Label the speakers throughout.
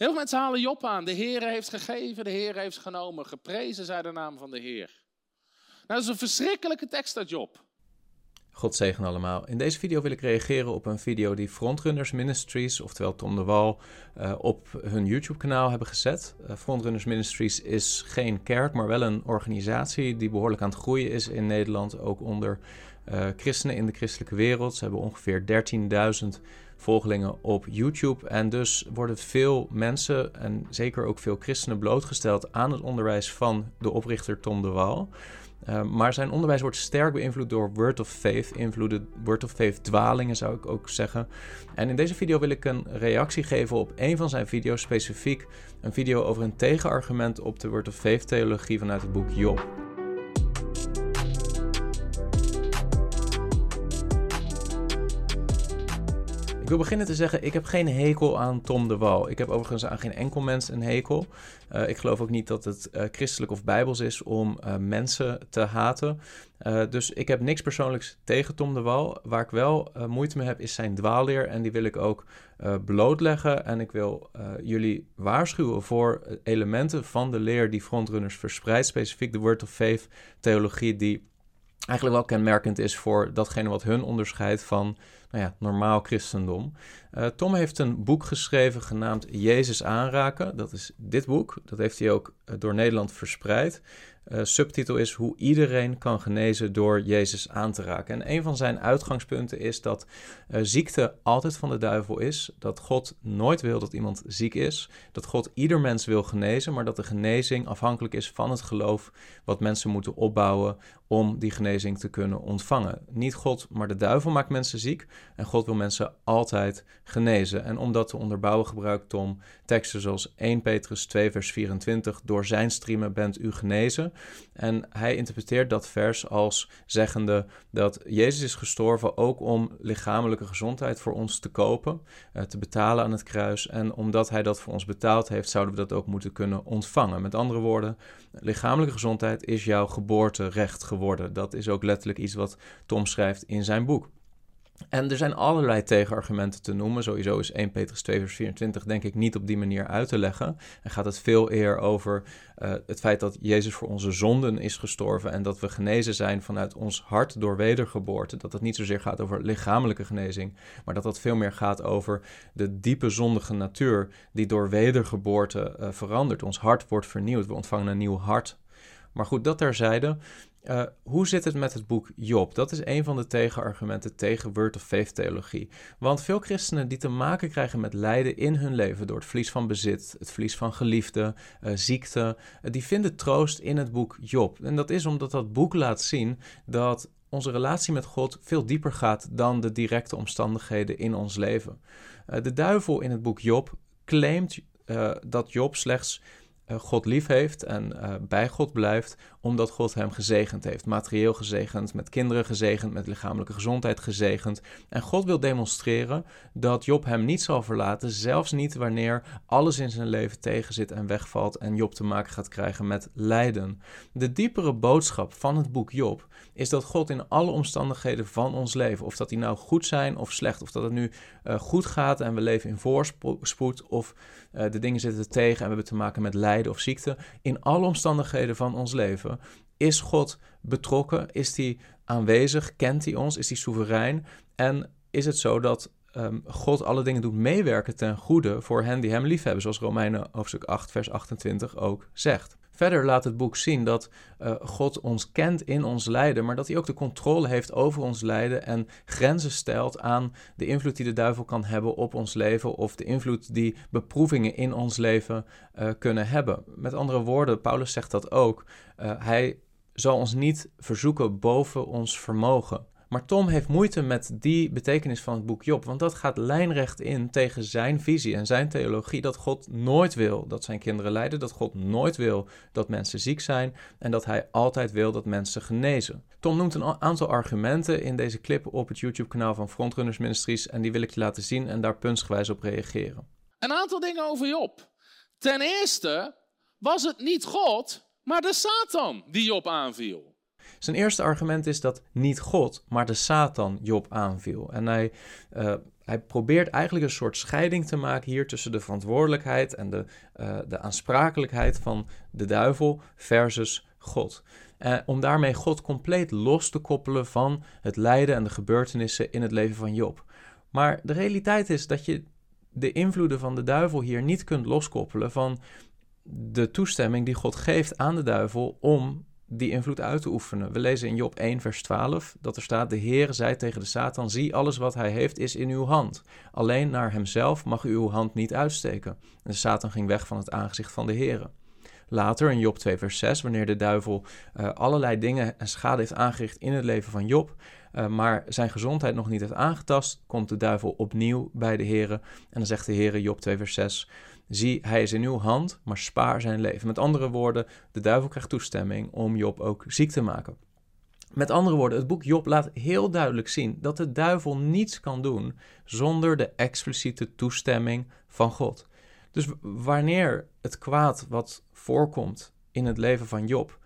Speaker 1: Heel veel mensen halen Job aan. De Heer heeft gegeven, de Heer heeft genomen. Geprezen zij de naam van de Heer. Nou, dat is een verschrikkelijke tekst uit Job.
Speaker 2: God zegen allemaal. In deze video wil ik reageren op een video die Frontrunners Ministries, oftewel Tom de Wal, uh, op hun YouTube-kanaal hebben gezet. Uh, Frontrunners Ministries is geen kerk, maar wel een organisatie die behoorlijk aan het groeien is in Nederland, ook onder uh, christenen in de christelijke wereld. Ze hebben ongeveer 13.000 volgelingen op YouTube. En dus worden veel mensen en zeker ook veel christenen blootgesteld aan het onderwijs van de oprichter Tom de Wal. Uh, maar zijn onderwijs wordt sterk beïnvloed door Word of Faith, invloeden, Word of Faith dwalingen zou ik ook zeggen. En in deze video wil ik een reactie geven op een van zijn video's, specifiek een video over een tegenargument op de Word of Faith theologie vanuit het boek Job. Wil beginnen te zeggen, ik heb geen hekel aan Tom de Wal. Ik heb overigens aan geen enkel mens een hekel. Uh, ik geloof ook niet dat het uh, christelijk of bijbels is om uh, mensen te haten. dus ik heb niks persoonlijks tegen Tom de Wal. Waar ik wel moeite mee heb, is zijn dwaalleer. En die wil ik ook blootleggen. En ik wil jullie waarschuwen voor elementen van de leer die frontrunners verspreidt. Specifiek de Word of Faith theologie, die eigenlijk wel kenmerkend is voor datgene wat hun onderscheidt van nou ja, normaal christendom. Uh, Tom heeft een boek geschreven genaamd Jezus aanraken. Dat is dit boek. Dat heeft hij ook uh, door Nederland verspreid. Uh, subtitel is Hoe iedereen kan genezen door Jezus aan te raken. En een van zijn uitgangspunten is dat ziekte altijd van de duivel is. Dat God nooit wil dat iemand ziek is. Dat God ieder mens wil genezen, maar dat de genezing afhankelijk is van het geloof wat mensen moeten opbouwen om die genezing te kunnen ontvangen. Niet God, maar de duivel maakt mensen ziek. En God wil mensen altijd genezen. En om dat te onderbouwen gebruikt Tom teksten zoals 1 Petrus 2 vers 24. Door zijn streamen bent u genezen. En hij interpreteert dat vers als zeggende dat Jezus is gestorven ook om lichamelijke gezondheid voor ons te kopen, eh, te betalen aan het kruis. En omdat hij dat voor ons betaald heeft, zouden we dat ook moeten kunnen ontvangen. Met andere woorden, lichamelijke gezondheid is jouw geboorterecht geworden. Dat is ook letterlijk iets wat Tom schrijft in zijn boek. En er zijn allerlei tegenargumenten te noemen. Sowieso is 1 Petrus 2 vers 24 denk ik niet op die manier uit te leggen. En gaat het veel eer over uh, het feit dat Jezus voor onze zonden is gestorven en dat we genezen zijn vanuit ons hart door wedergeboorte. Dat het niet zozeer gaat over lichamelijke genezing, maar dat het veel meer gaat over de diepe zondige natuur die door wedergeboorte uh, verandert. Ons hart wordt vernieuwd, we ontvangen een nieuw hart. Maar goed, dat terzijde. Uh, hoe zit het met het boek Job? Dat is een van de tegenargumenten tegen Word of Faith theologie. Want veel christenen die te maken krijgen met lijden in hun leven door het verlies van bezit, het verlies van geliefden, uh, ziekte, uh, die vinden troost in het boek Job. En dat is omdat dat boek laat zien dat onze relatie met God veel dieper gaat dan de directe omstandigheden in ons leven. de duivel in het boek Job claimt dat Job slechts God lief heeft en bij God blijft, omdat God hem gezegend heeft. Materieel gezegend, met kinderen gezegend, met lichamelijke gezondheid gezegend. En God wil demonstreren dat Job hem niet zal verlaten, zelfs niet wanneer alles in zijn leven tegenzit en wegvalt en Job te maken gaat krijgen met lijden. De diepere boodschap van het boek Job is dat God in alle omstandigheden van ons leven, of dat die nou goed zijn of slecht, of dat het nu uh, goed gaat en we leven in voorspoed, of de dingen zitten tegen en we hebben te maken met lijden of ziekte, in alle omstandigheden van ons leven is God betrokken? Is hij aanwezig? Kent hij ons? Is hij soeverein? En is het zo dat um, God alle dingen doet meewerken ten goede voor hen die hem liefhebben, zoals Romeinen hoofdstuk 8, vers 28 ook zegt? Verder laat het boek zien dat uh, God ons kent in ons lijden, maar dat hij ook de controle heeft over ons lijden en grenzen stelt aan de invloed die de duivel kan hebben op ons leven of de invloed die beproevingen in ons leven uh, kunnen hebben. Met andere woorden, Paulus zegt dat ook. Uh, hij zal ons niet verzoeken boven ons vermogen. Maar Tom heeft moeite met die betekenis van het boek Job, want dat gaat lijnrecht in tegen zijn visie en zijn theologie dat God nooit wil dat zijn kinderen lijden, dat God nooit wil dat mensen ziek zijn en dat hij altijd wil dat mensen genezen. Tom noemt een aantal argumenten in deze clip op het YouTube-kanaal van Frontrunners Ministries en die wil ik je laten zien en daar puntsgewijs op reageren.
Speaker 1: Een aantal dingen over Job. Ten eerste was het niet God, maar de Satan die Job aanviel.
Speaker 2: Zijn eerste argument is dat niet God, maar de Satan Job aanviel. En hij, uh, hij probeert eigenlijk een soort scheiding te maken hier tussen de verantwoordelijkheid en de, uh, de aansprakelijkheid van de duivel versus God. Uh, om daarmee God compleet los te koppelen van het lijden en de gebeurtenissen in het leven van Job. Maar de realiteit is dat je de invloeden van de duivel hier niet kunt loskoppelen van de toestemming die God geeft aan de duivel om die invloed uit te oefenen. We lezen in Job 1, vers 12 dat er staat: De Heer zei tegen de Satan: Zie, alles wat hij heeft is in uw hand. Alleen naar hemzelf mag u uw hand niet uitsteken. En de Satan ging weg van het aangezicht van de Heer. Later in Job 2, vers 6, wanneer de duivel uh, allerlei dingen en schade heeft aangericht in het leven van Job, uh, maar zijn gezondheid nog niet heeft aangetast, komt de duivel opnieuw bij de Heer. En dan zegt de Heer, Job 2, vers 6, Zie, hij is in uw hand, maar spaar zijn leven. Met andere woorden, de duivel krijgt toestemming om Job ook ziek te maken. Met andere woorden, het boek Job laat heel duidelijk zien dat de duivel niets kan doen zonder de expliciete toestemming van God. Dus wanneer het kwaad wat voorkomt in het leven van Job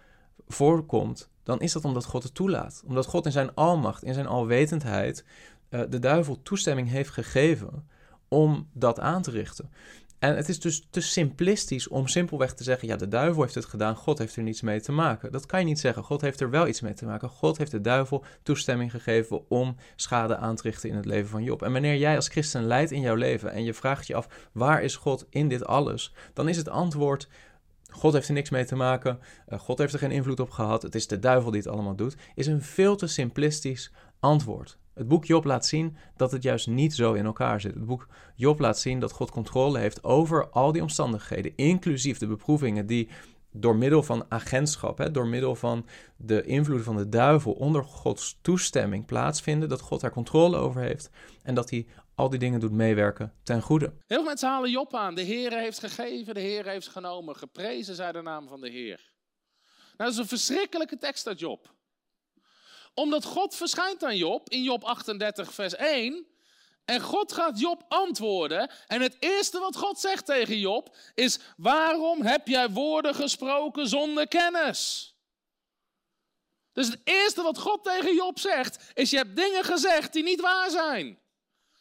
Speaker 2: voorkomt, dan is dat omdat God het toelaat. Omdat God in zijn almacht, in zijn alwetendheid, uh, de duivel toestemming heeft gegeven om dat aan te richten. En het is dus te simplistisch om simpelweg te zeggen: ja, de duivel heeft het gedaan, God heeft er niets mee te maken. Dat kan je niet zeggen. God heeft er wel iets mee te maken. God heeft de duivel toestemming gegeven om schade aan te richten in het leven van Job. En wanneer jij als christen leidt in jouw leven en je vraagt je af: waar is God in dit alles? Dan is het antwoord. God heeft er niks mee te maken. Uh, God heeft er geen invloed op gehad. Het is de duivel die het allemaal doet. Is een veel te simplistisch antwoord. Het boek Job laat zien dat het juist niet zo in elkaar zit. Het boek Job laat zien dat God controle heeft over al die omstandigheden, inclusief de beproevingen die door middel van agentschap, hè, door middel van de invloed van de duivel onder Gods toestemming plaatsvinden, dat God daar controle over heeft en dat hij al die dingen doet meewerken ten goede.
Speaker 1: Heel veel mensen halen Job aan. De Heer heeft gegeven, de Heer heeft genomen. Geprezen zij de naam van de Heer. Nou, dat is een verschrikkelijke tekst uit Job omdat God verschijnt aan Job in Job 38, vers 1. En God gaat Job antwoorden. En het eerste wat God zegt tegen Job is: Waarom heb jij woorden gesproken zonder kennis? Dus het eerste wat God tegen Job zegt is: Je hebt dingen gezegd die niet waar zijn.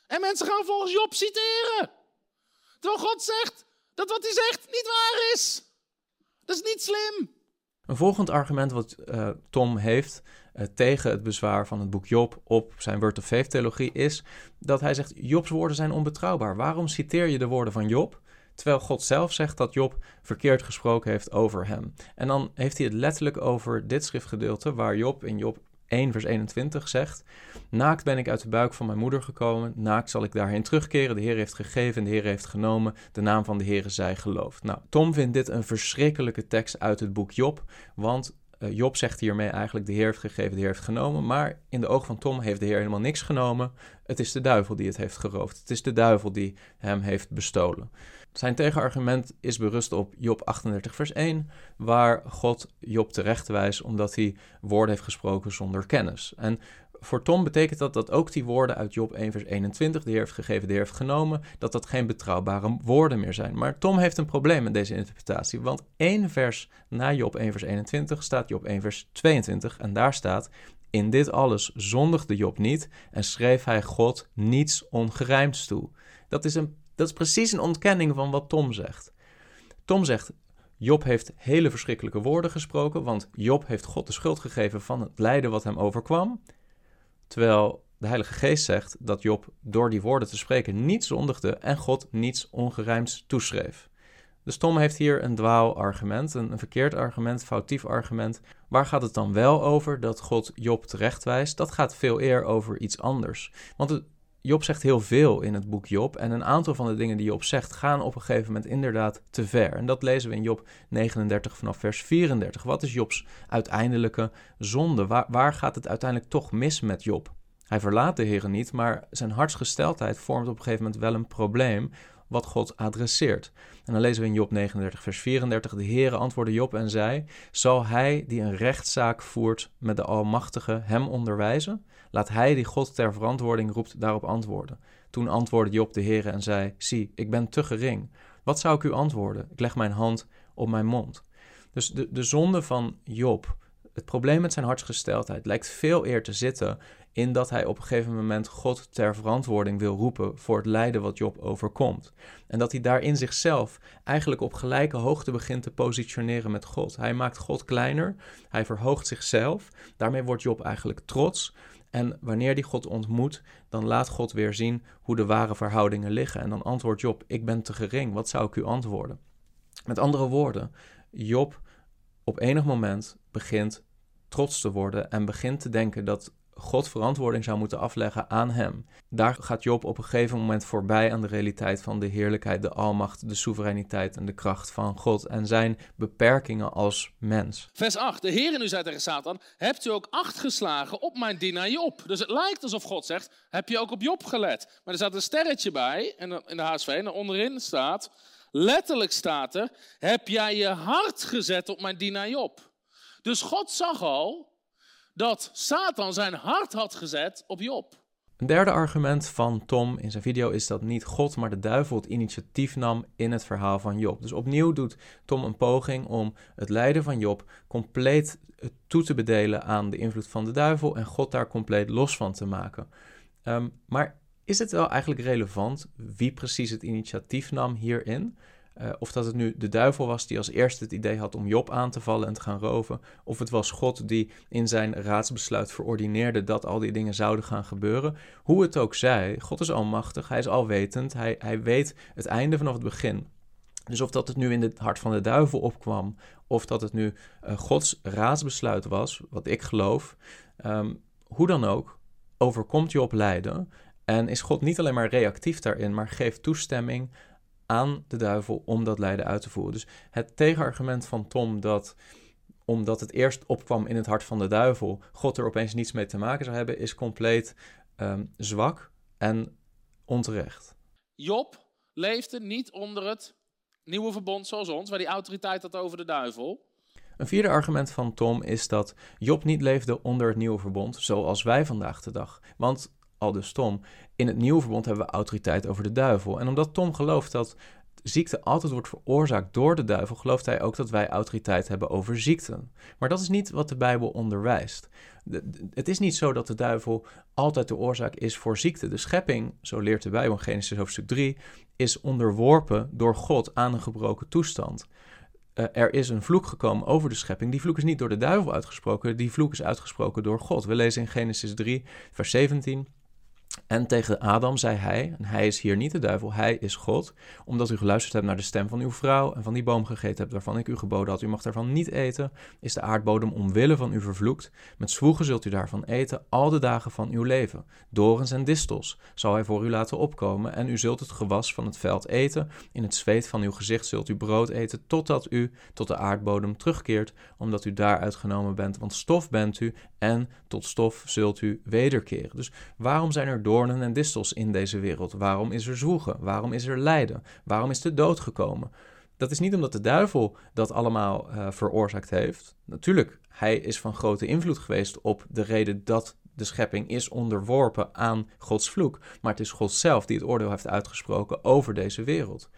Speaker 1: En mensen gaan volgens Job citeren. Terwijl God zegt dat wat hij zegt niet waar is. Dat is niet slim.
Speaker 2: Een volgend argument wat uh, Tom heeft uh, tegen het bezwaar van het boek Job op zijn Word of Faith theologie is dat hij zegt Jobs woorden zijn onbetrouwbaar. Waarom citeer je de woorden van Job? Terwijl God zelf zegt dat Job verkeerd gesproken heeft over hem. En dan heeft hij het letterlijk over dit schriftgedeelte waar Job in Job 1 vers 21 zegt: Naakt ben ik uit de buik van mijn moeder gekomen, naakt zal ik daarheen terugkeren. De Heer heeft gegeven en de Heer heeft genomen. De naam van de Heer zij geloofd. Nou, Tom vindt dit een verschrikkelijke tekst uit het boek Job, want Job zegt hiermee eigenlijk: de Heer heeft gegeven, de Heer heeft genomen. Maar in de oog van Tom heeft de Heer helemaal niks genomen. Het is de duivel die het heeft geroofd. Het is de duivel die hem heeft bestolen. Zijn tegenargument is berust op Job 38, vers 1, waar God Job terecht wijst omdat hij woorden heeft gesproken zonder kennis. En voor Tom betekent dat dat ook die woorden uit Job 1, vers 21, de Heer heeft gegeven, de Heer heeft genomen, dat dat geen betrouwbare woorden meer zijn. Maar Tom heeft een probleem met deze interpretatie, want één vers na Job 1, vers 21 staat Job 1, vers 22 en daar staat, in dit alles zondigde Job niet en schreef hij God niets ongerijmds toe. Dat is, een, dat is precies een ontkenning van wat Tom zegt. Tom zegt, Job heeft hele verschrikkelijke woorden gesproken, want Job heeft God de schuld gegeven van het lijden wat hem overkwam. Terwijl de Heilige Geest zegt dat Job door die woorden te spreken niet zondigde en God niets ongerijmds toeschreef. Dus Tom heeft hier een dwaalargument, een, een verkeerd argument, foutief argument. Waar gaat het dan wel over dat God Job terechtwijst? Dat gaat veel eer over iets anders. Want Job zegt heel veel in het boek Job. En een aantal van de dingen die Job zegt gaan op een gegeven moment inderdaad te ver. En dat lezen we in Job 39 vanaf vers 34. Wat is Jobs uiteindelijke zonde? Waar, gaat het uiteindelijk toch mis met Job? Hij verlaat de Heer niet, maar zijn hartsgesteldheid vormt op een gegeven moment wel een probleem wat God adresseert. En dan lezen we in Job 39, vers 34. De Heere antwoordde Job en zei: Zal hij die een rechtszaak voert met de Almachtige hem onderwijzen? Laat hij die God ter verantwoording roept daarop antwoorden. Toen antwoordde Job de Heere en zei: Zie, ik ben te gering. Wat zou ik u antwoorden? Ik leg mijn hand op mijn mond. Dus de, de zonde van Job, het probleem met zijn hartsgesteldheid, lijkt veel eer te zitten in dat hij op een gegeven moment God ter verantwoording wil roepen voor het lijden wat Job overkomt. En dat hij daarin zichzelf eigenlijk op gelijke hoogte begint te positioneren met God. Hij maakt God kleiner, hij verhoogt zichzelf, daarmee wordt Job eigenlijk trots. En wanneer die God ontmoet, dan laat God weer zien hoe de ware verhoudingen liggen. En dan antwoordt Job: Ik ben te gering, wat zou ik u antwoorden? Met andere woorden, Job op enig moment begint trots te worden en begint te denken dat God verantwoording zou moeten afleggen aan hem. Daar gaat Job op een gegeven moment voorbij aan de realiteit van de heerlijkheid, de almacht, de soevereiniteit en de kracht van God en zijn beperkingen als mens.
Speaker 1: Vers 8. De Heer nu zei tegen Satan, hebt u ook acht geslagen op mijn dienaar Job? Dus het lijkt alsof God zegt, heb je ook op Job gelet? Maar er staat een sterretje bij en in de HSV en onderin staat, letterlijk staat er, heb jij je hart gezet op mijn dienaar Job? Dus God zag al dat Satan zijn hart had gezet op Job.
Speaker 2: Een derde argument van Tom in zijn video is dat niet God, maar de duivel het initiatief nam in het verhaal van Job. Dus opnieuw doet Tom een poging om het lijden van Job compleet toe te bedelen aan de invloed van de duivel en God daar compleet los van te maken. Ehm, maar is het wel eigenlijk relevant wie precies het initiatief nam hierin? Uh, of dat het nu de duivel was die als eerste het idee had om Job aan te vallen en te gaan roven. Of het was God die in zijn raadsbesluit verordineerde dat al die dingen zouden gaan gebeuren. Hoe het ook zij, God is almachtig, hij is alwetend, hij, hij weet het einde vanaf het begin. Dus of dat het nu in het hart van de duivel opkwam, of dat het nu uh, Gods raadsbesluit was, wat ik geloof, um, hoe dan ook, overkomt Job lijden. En is God niet alleen maar reactief daarin, maar geeft toestemming aan de duivel om dat lijden uit te voeren. Dus het tegenargument van Tom dat omdat het eerst opkwam in het hart van de duivel, God er opeens niets mee te maken zou hebben, is compleet um, zwak en onterecht.
Speaker 1: Job leefde niet onder het nieuwe verbond zoals ons, waar die autoriteit had over de duivel.
Speaker 2: Een vierde argument van Tom is dat Job niet leefde onder het nieuwe verbond zoals wij vandaag de dag. Want al dus Tom, in het nieuwe verbond hebben we autoriteit over de duivel. En omdat Tom gelooft dat ziekte altijd wordt veroorzaakt door de duivel, gelooft hij ook dat wij autoriteit hebben over ziekten. Maar dat is niet wat de Bijbel onderwijst. het is niet zo dat de duivel altijd de oorzaak is voor ziekte. De schepping, zo leert de Bijbel in Genesis hoofdstuk 3, is onderworpen door God aan een gebroken toestand. Uh, er is een vloek gekomen over de schepping. Die vloek is niet door de duivel uitgesproken, die vloek is uitgesproken door God. We lezen in Genesis 3, vers 17. En tegen Adam zei hij, en hij is hier niet de duivel, hij is God, omdat u geluisterd hebt naar de stem van uw vrouw en van die boom gegeten hebt waarvan ik u geboden had, u mag daarvan niet eten, is de aardbodem omwille van u vervloekt. Met zwoegen zult u daarvan eten al de dagen van uw leven. Dorens en distels zal hij voor u laten opkomen en u zult het gewas van het veld eten. In het zweet van uw gezicht zult u brood eten totdat u tot de aardbodem terugkeert, omdat u daaruit genomen bent, want stof bent u en tot stof zult u wederkeren. Dus waarom zijn er doornen en distels in deze wereld? Waarom is er zwoegen? Waarom is er lijden? Waarom is de dood gekomen? Dat is niet omdat de duivel dat allemaal uh, veroorzaakt heeft. Natuurlijk, hij is van grote invloed geweest op de reden dat de schepping is onderworpen aan Gods vloek. Maar het is God zelf die het oordeel heeft uitgesproken over deze wereld.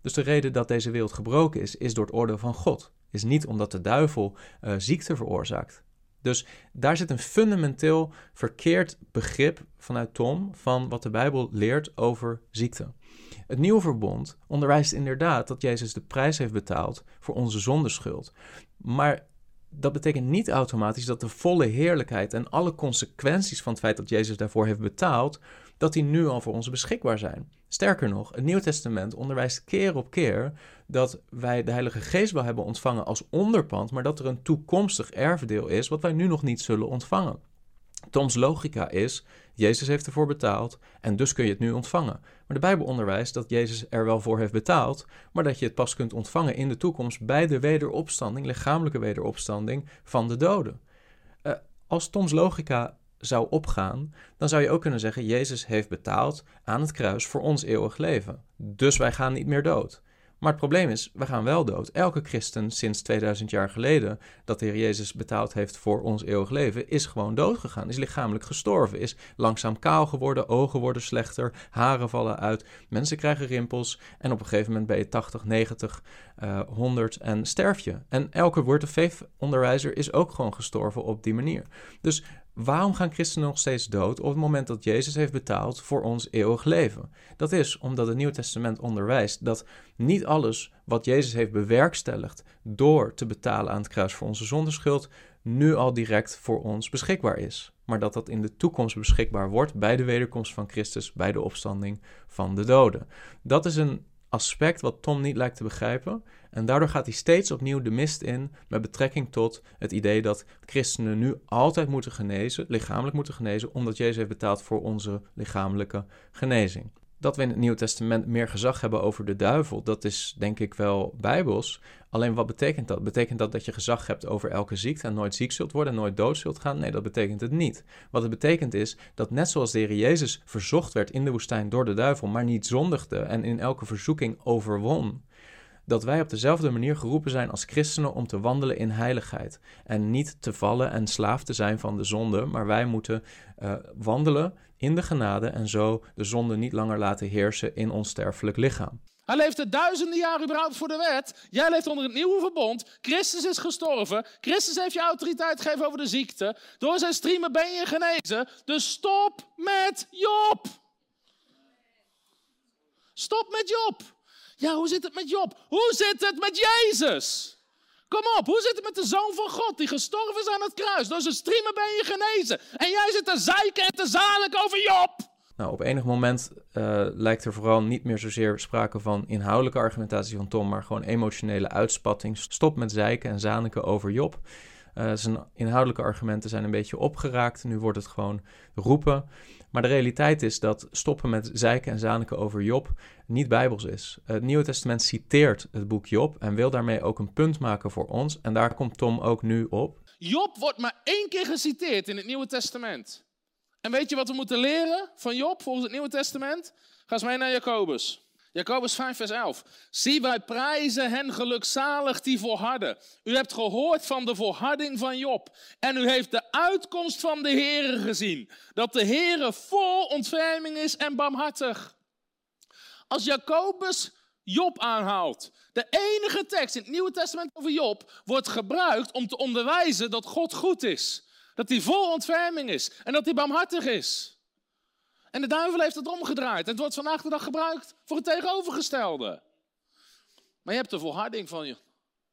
Speaker 2: Dus de reden dat deze wereld gebroken is, is door het oordeel van God. Is niet omdat de duivel uh, ziekte veroorzaakt. Dus daar zit een fundamenteel verkeerd begrip vanuit Tom van wat de Bijbel leert over ziekte. Het nieuwe verbond onderwijst inderdaad dat Jezus de prijs heeft betaald voor onze zondeschuld. Maar dat betekent niet automatisch dat de volle heerlijkheid en alle consequenties van het feit dat Jezus daarvoor heeft betaald, dat die nu al voor ons beschikbaar zijn. Sterker nog, het Nieuw Testament onderwijst keer op keer dat wij de Heilige Geest wel hebben ontvangen als onderpand, maar dat er een toekomstig erfdeel is wat wij nu nog niet zullen ontvangen. Toms logica is: Jezus heeft ervoor betaald en dus kun je het nu ontvangen. Maar de Bijbel onderwijst dat Jezus er wel voor heeft betaald, maar dat je het pas kunt ontvangen in de toekomst bij de wederopstanding, lichamelijke wederopstanding van de doden. Uh, als Toms logica zou opgaan, dan zou je ook kunnen zeggen: Jezus heeft betaald aan het kruis voor ons eeuwig leven. Dus wij gaan niet meer dood. Maar het probleem is, we gaan wel dood. Elke christen sinds 2000 jaar geleden dat de Heer Jezus betaald heeft voor ons eeuwig leven, is gewoon dood gegaan. Is lichamelijk gestorven. Is langzaam kaal geworden, ogen worden slechter, haren vallen uit, mensen krijgen rimpels. En op een gegeven moment ben je 80, 90, uh, 100 en sterf je. En elke Word of Faith onderwijzer is ook gewoon gestorven op die manier. Dus waarom gaan christenen nog steeds dood op het moment dat Jezus heeft betaald voor ons eeuwig leven? Dat is omdat het Nieuwe Testament onderwijst dat niet alles wat Jezus heeft bewerkstelligd door te betalen aan het kruis voor onze zondeschuld, nu al direct voor ons beschikbaar is. Maar dat dat in de toekomst beschikbaar wordt bij de wederkomst van Christus, bij de opstanding van de doden. Dat is een aspect wat Tom niet lijkt te begrijpen. En daardoor gaat hij steeds opnieuw de mist in met betrekking tot het idee dat christenen nu altijd moeten genezen, lichamelijk moeten genezen, omdat Jezus heeft betaald voor onze lichamelijke genezing dat we in het Nieuwe Testament meer gezag hebben over de duivel, dat is denk ik wel bijbels. Alleen wat betekent dat? Betekent dat dat je gezag hebt over elke ziekte en nooit ziek zult worden en nooit dood zult gaan? Nee, dat betekent het niet. Wat het betekent is dat net zoals de Heer Jezus verzocht werd in de woestijn door de duivel, maar niet zondigde en in elke verzoeking overwon, dat wij op dezelfde manier geroepen zijn als christenen om te wandelen in heiligheid. En niet te vallen en slaaf te zijn van de zonde, maar wij moeten uh, wandelen in de genade en zo de zonde niet langer laten heersen in ons sterfelijk lichaam.
Speaker 1: Hij leefde duizenden jaar überhaupt voor de wet. Jij leeft onder het nieuwe verbond. Christus is gestorven. Christus heeft je autoriteit gegeven over de ziekte. Door zijn streamen ben je genezen. Dus stop met Job. Stop met Job. Ja, hoe zit het met Job? Hoe zit het met Jezus? Kom op, hoe zit het met de Zoon van God die gestorven is aan het kruis? Door zijn streamen ben je genezen. En jij zit te zeiken en te zalen over Job.
Speaker 2: Nou, op enig moment uh, lijkt er vooral niet meer zozeer sprake van inhoudelijke argumentatie van Tom, maar gewoon emotionele uitspatting. Stop met zeiken en zaniken over Job. Uh, zijn inhoudelijke argumenten zijn een beetje opgeraakt. Nu wordt het gewoon roepen. Maar de realiteit is dat stoppen met zeiken en zaniken over Job niet bijbels is. Het Nieuwe Testament citeert het boek Job en wil daarmee ook een punt maken voor ons. En daar komt Tom ook nu op.
Speaker 1: Job wordt maar één keer geciteerd in het Nieuwe Testament. En weet je wat we moeten leren van Job volgens het Nieuwe Testament? Ga eens mee naar Jacobus. Jacobus 5, vers 11. Zie, wij prijzen hen gelukzalig die volharden. U hebt gehoord van de volharding van Job. En u heeft de uitkomst van de Heere gezien. Dat de Heere vol ontferming is en barmhartig. Als Jacobus Job aanhaalt, de enige tekst in het Nieuwe Testament over Job wordt gebruikt om te onderwijzen dat God goed is. Dat hij vol ontferming is en dat hij barmhartig is. En de duivel heeft het omgedraaid. En het wordt vandaag de dag gebruikt voor het tegenovergestelde. Maar je hebt de volharding van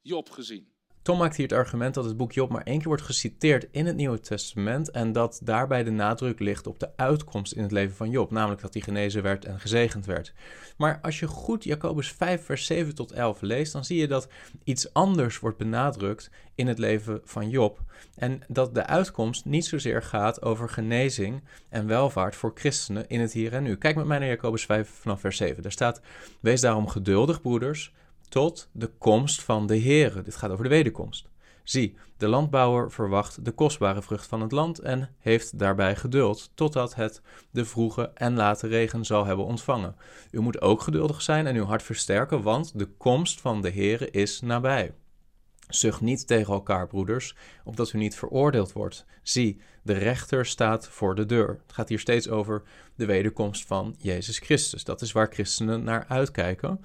Speaker 1: Job gezien.
Speaker 2: Tom maakt hier het argument dat het boek Job maar één keer wordt geciteerd in het Nieuwe Testament en dat daarbij de nadruk ligt op de uitkomst in het leven van Job, namelijk dat hij genezen werd en gezegend werd. Maar als je goed Jacobus 5 vers 7 tot 11 leest, dan zie je dat iets anders wordt benadrukt in het leven van Job en dat de uitkomst niet zozeer gaat over genezing en welvaart voor christenen in het hier en nu. Kijk met mij naar Jacobus 5 vanaf vers 7. Daar staat: Wees daarom geduldig, broeders tot de komst van de Heere. Dit gaat over de wederkomst. Zie, de landbouwer verwacht de kostbare vrucht van het land en heeft daarbij geduld, totdat het de vroege en late regen zal hebben ontvangen. U moet ook geduldig zijn en uw hart versterken, want de komst van de Heere is nabij. Zucht niet tegen elkaar, broeders, opdat u niet veroordeeld wordt. Zie, de rechter staat voor de deur. Het gaat hier steeds over de wederkomst van Jezus Christus. Dat is waar christenen naar uitkijken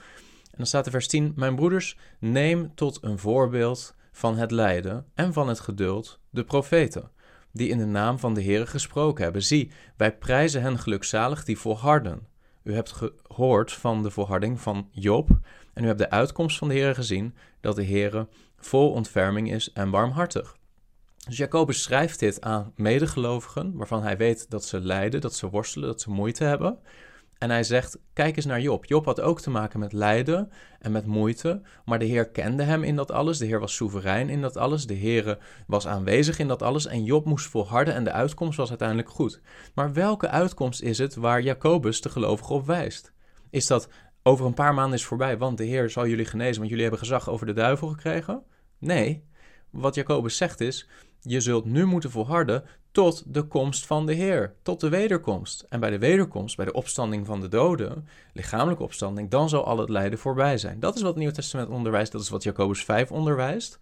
Speaker 2: dan staat er vers 10: Mijn broeders, neem tot een voorbeeld van het lijden en van het geduld de profeten, die in de naam van de Heere gesproken hebben. Zie, wij prijzen hen gelukzalig die volharden. U hebt gehoord van de volharding van Job en u hebt de uitkomst van de Heere gezien, dat de Heere vol ontferming is en barmhartig. Dus Jacobus schrijft dit aan medegelovigen, waarvan hij weet dat ze lijden, dat ze worstelen, dat ze moeite hebben. En hij zegt: Kijk eens naar Job. Job had ook te maken met lijden en met moeite. Maar de Heer kende hem in dat alles. De Heer was soeverein in dat alles. De Heer was aanwezig in dat alles. En Job moest volharden en de uitkomst was uiteindelijk goed. Maar welke uitkomst is het waar Jacobus de gelovige op wijst? Is dat over een paar maanden is voorbij, want de Heer zal jullie genezen, want jullie hebben gezag over de duivel gekregen? Nee. Wat Jacobus zegt is: je zult nu moeten volharden tot de komst van de Heer, tot de wederkomst. En bij de wederkomst, bij de opstanding van de doden, lichamelijke opstanding, dan zal al het lijden voorbij zijn. Dat is wat het Nieuwe Testament onderwijst, dat is wat Jacobus 5 onderwijst.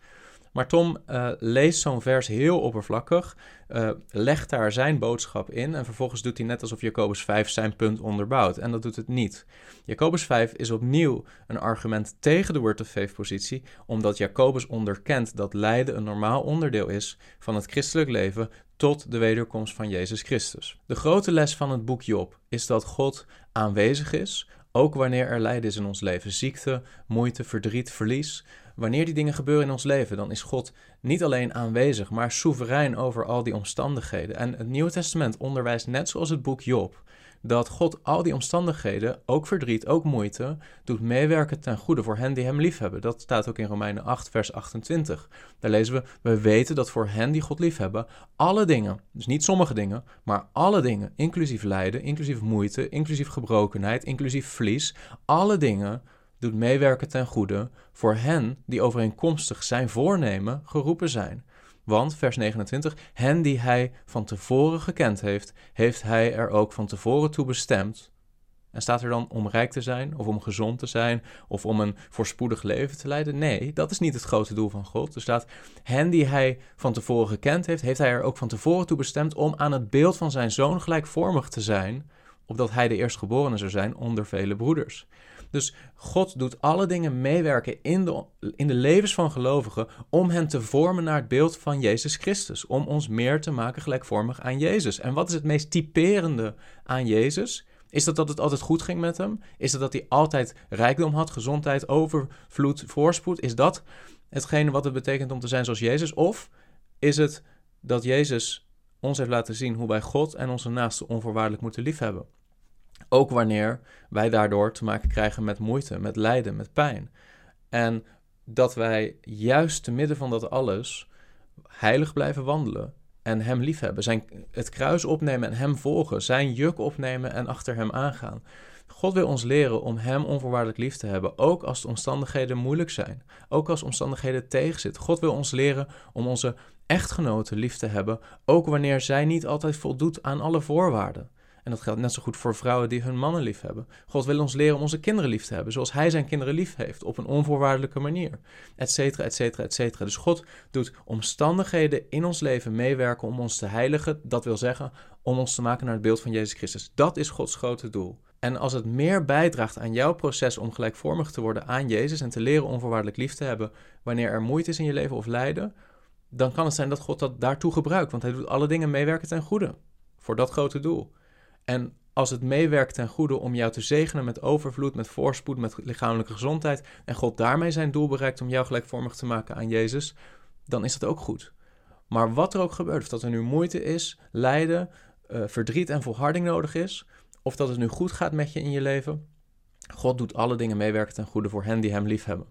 Speaker 2: Maar Tom uh, leest zo'n vers heel oppervlakkig, uh, legt daar zijn boodschap in en vervolgens doet hij net alsof Jacobus 5 zijn punt onderbouwt. En dat doet het niet. Jacobus 5 is opnieuw een argument tegen de word of faith positie, omdat Jacobus onderkent dat lijden een normaal onderdeel is van het christelijk leven tot de wederkomst van Jezus Christus. De grote les van het boek Job is dat God aanwezig is, ook wanneer er lijden is in ons leven, ziekte, moeite, verdriet, verlies. Wanneer die dingen gebeuren in ons leven, dan is God niet alleen aanwezig, maar soeverein over al die omstandigheden. En het Nieuwe Testament onderwijst net zoals het boek Job dat God al die omstandigheden, ook verdriet, ook moeite, doet meewerken ten goede voor hen die hem liefhebben. Dat staat ook in Romeinen 8, vers 28. Daar lezen we: We weten dat voor hen die God liefhebben, alle dingen, dus niet sommige dingen, maar alle dingen, inclusief lijden, inclusief moeite, inclusief gebrokenheid, inclusief verlies, alle dingen doet meewerken ten goede voor hen die overeenkomstig zijn voornemen geroepen zijn. Want, vers 29, hen die hij van tevoren gekend heeft, heeft hij er ook van tevoren toe bestemd. En staat er dan om rijk te zijn, of om gezond te zijn, of om een voorspoedig leven te leiden? Nee, dat is niet het grote doel van God. Er staat, hen die hij van tevoren gekend heeft, heeft hij er ook van tevoren toe bestemd om aan het beeld van zijn zoon gelijkvormig te zijn, opdat hij de eerstgeborene zou zijn onder vele broeders. Dus God doet alle dingen meewerken in de, in de levens van gelovigen om hen te vormen naar het beeld van Jezus Christus. Om ons meer te maken gelijkvormig aan Jezus. En wat is het meest typerende aan Jezus? Is dat dat het altijd goed ging met hem? Is dat dat hij altijd rijkdom had, gezondheid, overvloed, voorspoed? Is dat hetgene wat het betekent om te zijn zoals Jezus? Of is het dat Jezus ons heeft laten zien hoe wij God en onze naasten onvoorwaardelijk moeten liefhebben? Ook wanneer wij daardoor te maken krijgen met moeite, met lijden, met pijn. En dat wij juist te midden van dat alles heilig blijven wandelen en Hem liefhebben. Zijn, het kruis opnemen en Hem volgen. Zijn juk opnemen en achter Hem aangaan. God wil ons leren om Hem onvoorwaardelijk lief te hebben, ook als de omstandigheden moeilijk zijn, ook als omstandigheden tegenzitten. God wil ons leren om onze echtgenoten lief te hebben, ook wanneer zij niet altijd voldoet aan alle voorwaarden. En dat geldt net zo goed voor vrouwen die hun mannen lief hebben. God wil ons leren om onze kinderen lief te hebben, zoals Hij zijn kinderen lief heeft, op een onvoorwaardelijke manier, etcetera, etcetera, etcetera. Dus God doet omstandigheden in ons leven meewerken om ons te heiligen. Dat wil zeggen, om ons te maken naar het beeld van Jezus Christus. Dat is Gods grote doel. En als het meer bijdraagt aan jouw proces om gelijkvormig te worden aan Jezus en te leren onvoorwaardelijk lief te hebben wanneer er moeite is in je leven of lijden, dan kan het zijn dat God dat daartoe gebruikt, want Hij doet alle dingen meewerken ten goede. Voor dat grote doel. En als het meewerkt ten goede om jou te zegenen met overvloed, met voorspoed, met lichamelijke gezondheid, en God daarmee zijn doel bereikt om jou gelijkvormig te maken aan Jezus, dan is dat ook goed. Maar wat er ook gebeurt, of dat er nu moeite is, lijden, uh, verdriet en volharding nodig is, of dat het nu goed gaat met je in je leven, God doet alle dingen meewerken ten goede voor hen die Hem liefhebben.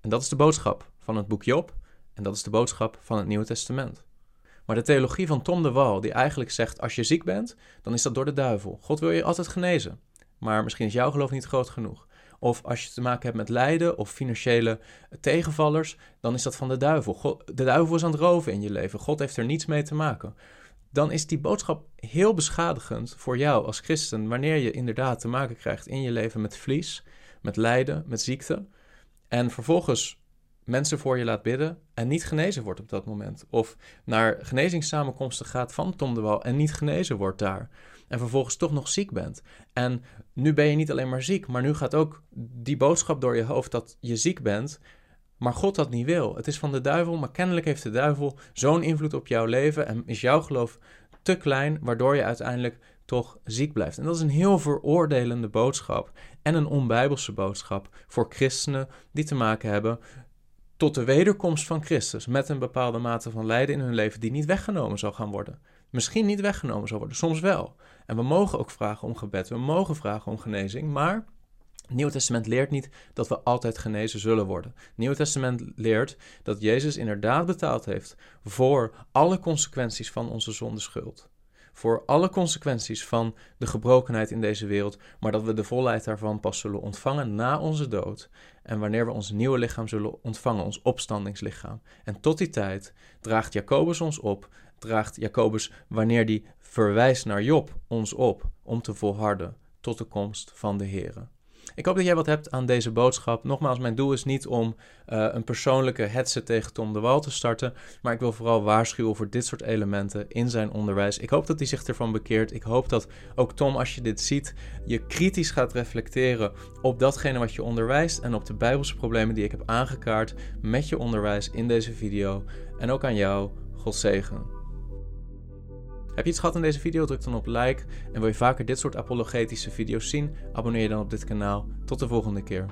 Speaker 2: En dat is de boodschap van het boek Job, en dat is de boodschap van het Nieuwe Testament. Maar de theologie van Tom de Wal, die eigenlijk zegt: als je ziek bent, dan is dat door de duivel. God wil je altijd genezen. Maar misschien is jouw geloof niet groot genoeg. Of als je te maken hebt met lijden of financiële tegenvallers, dan is dat van de duivel. God, de duivel is aan het roven in je leven. God heeft er niets mee te maken. Dan is die boodschap heel beschadigend voor jou als christen, wanneer je inderdaad te maken krijgt in je leven met vlies, met lijden, met ziekte. En vervolgens mensen voor je laat bidden en niet genezen wordt op dat moment. Of naar genezingssamenkomsten gaat van Tom de Wal en niet genezen wordt daar. En vervolgens toch nog ziek bent. En nu ben je niet alleen maar ziek, maar nu gaat ook die boodschap door je hoofd dat je ziek bent. Maar God dat niet wil. Het is van de duivel, maar kennelijk heeft de duivel zo'n invloed op jouw leven en is jouw geloof te klein, waardoor je uiteindelijk toch ziek blijft. En dat is een heel veroordelende boodschap en een onbijbelse boodschap voor christenen die te maken hebben tot de wederkomst van Christus met een bepaalde mate van lijden in hun leven die niet weggenomen zal gaan worden. Misschien niet weggenomen zal worden, soms wel. En we mogen ook vragen om gebed, we mogen vragen om genezing, maar het Nieuwe Testament leert niet dat we altijd genezen zullen worden. Het Nieuwe Testament leert dat Jezus inderdaad betaald heeft voor alle consequenties van onze zondeschuld voor alle consequenties van de gebrokenheid in deze wereld, maar dat we de volheid daarvan pas zullen ontvangen na onze dood en wanneer we ons nieuwe lichaam zullen ontvangen, ons opstandingslichaam. En tot die tijd draagt Jacobus ons op, draagt Jacobus, wanneer die verwijst naar Job, ons op om te volharden tot de komst van de Here. Ik hoop dat jij wat hebt aan deze boodschap. Nogmaals, mijn doel is niet om uh, een persoonlijke hetze tegen Tom de Wal te starten, maar ik wil vooral waarschuwen voor dit soort elementen in zijn onderwijs. Ik hoop dat hij zich ervan bekeert. Ik hoop dat ook Tom, als je dit ziet, je kritisch gaat reflecteren op datgene wat je onderwijst en op de Bijbelse problemen die ik heb aangekaart met je onderwijs in deze video. En ook aan jou, God zegen. Heb je iets gehad in deze video? Druk dan op like. En wil je vaker dit soort apologetische video's zien? Abonneer je dan op dit kanaal. Tot de volgende keer.